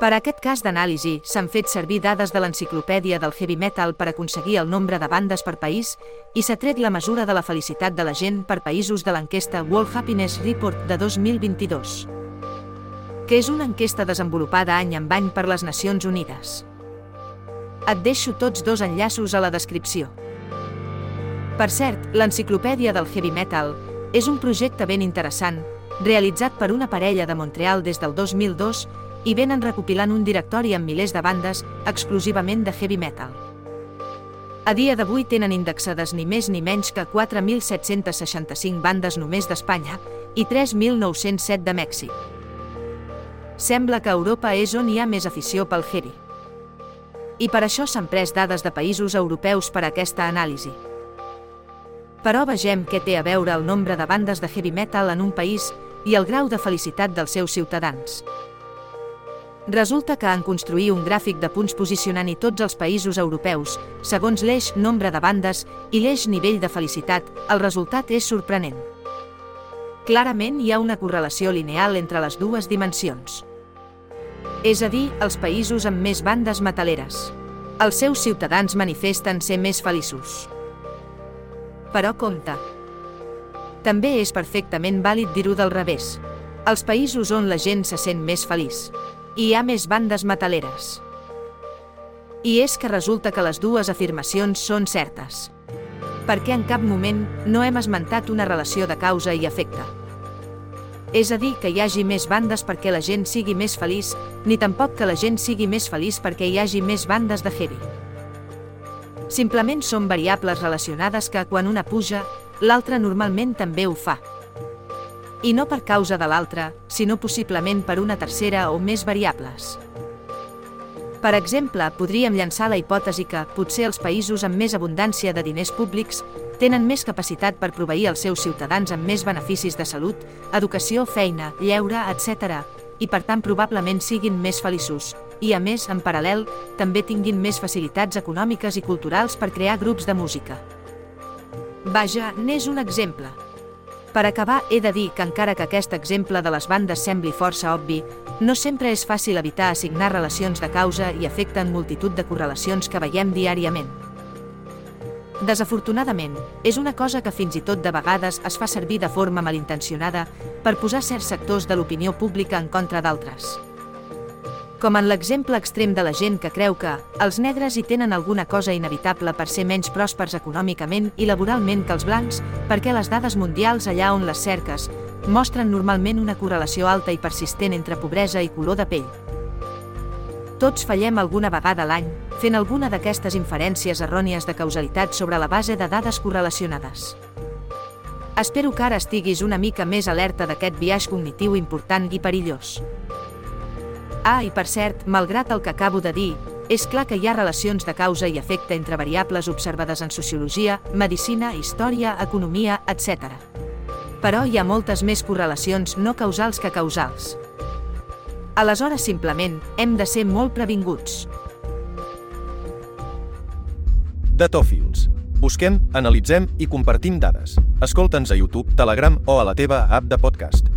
Per a aquest cas d'anàlisi, s'han fet servir dades de l'enciclopèdia del heavy metal per aconseguir el nombre de bandes per país i s'ha tret la mesura de la felicitat de la gent per països de l'enquesta World Happiness Report de 2022, que és una enquesta desenvolupada any en any per les Nacions Unides. Et deixo tots dos enllaços a la descripció. Per cert, l'enciclopèdia del heavy metal és un projecte ben interessant, realitzat per una parella de Montreal des del 2002 i venen recopilant un directori amb milers de bandes exclusivament de heavy metal. A dia d'avui tenen indexades ni més ni menys que 4.765 bandes només d'Espanya i 3.907 de Mèxic. Sembla que Europa és on hi ha més afició pel heavy. I per això s'han pres dades de països europeus per a aquesta anàlisi. Però vegem què té a veure el nombre de bandes de heavy metal en un país i el grau de felicitat dels seus ciutadans. Resulta que en construir un gràfic de punts posicionant-hi tots els països europeus, segons l'eix nombre de bandes i l'eix nivell de felicitat, el resultat és sorprenent. Clarament hi ha una correlació lineal entre les dues dimensions. És a dir, els països amb més bandes metaleres. Els seus ciutadans manifesten ser més feliços. Però compte. També és perfectament vàlid dir-ho del revés. Els països on la gent se sent més feliç, hi ha més bandes metaleres. I és que resulta que les dues afirmacions són certes. Perquè en cap moment no hem esmentat una relació de causa i efecte. És a dir, que hi hagi més bandes perquè la gent sigui més feliç, ni tampoc que la gent sigui més feliç perquè hi hagi més bandes de heavy. Simplement són variables relacionades que, quan una puja, l'altra normalment també ho fa i no per causa de l'altra, sinó possiblement per una tercera o més variables. Per exemple, podríem llançar la hipòtesi que, potser els països amb més abundància de diners públics tenen més capacitat per proveir els seus ciutadans amb més beneficis de salut, educació, feina, lleure, etc., i per tant probablement siguin més feliços, i a més, en paral·lel, també tinguin més facilitats econòmiques i culturals per crear grups de música. Vaja, n'és un exemple. Per acabar, he de dir que encara que aquest exemple de les bandes sembli força obvi, no sempre és fàcil evitar assignar relacions de causa i efecte en multitud de correlacions que veiem diàriament. Desafortunadament, és una cosa que fins i tot de vegades es fa servir de forma malintencionada per posar certs sectors de l'opinió pública en contra d'altres com en l'exemple extrem de la gent que creu que els negres hi tenen alguna cosa inevitable per ser menys pròspers econòmicament i laboralment que els blancs, perquè les dades mundials allà on les cerques mostren normalment una correlació alta i persistent entre pobresa i color de pell. Tots fallem alguna vegada l'any, fent alguna d'aquestes inferències errònies de causalitat sobre la base de dades correlacionades. Espero que ara estiguis una mica més alerta d'aquest viatge cognitiu important i perillós. Ah, i per cert, malgrat el que acabo de dir, és clar que hi ha relacions de causa i efecte entre variables observades en sociologia, medicina, història, economia, etc. Però hi ha moltes més correlacions no causals que causals. Aleshores, simplement, hem de ser molt previnguts. Datòfils. Busquem, analitzem i compartim dades. Escolta'ns a YouTube, Telegram o a la teva app de podcast.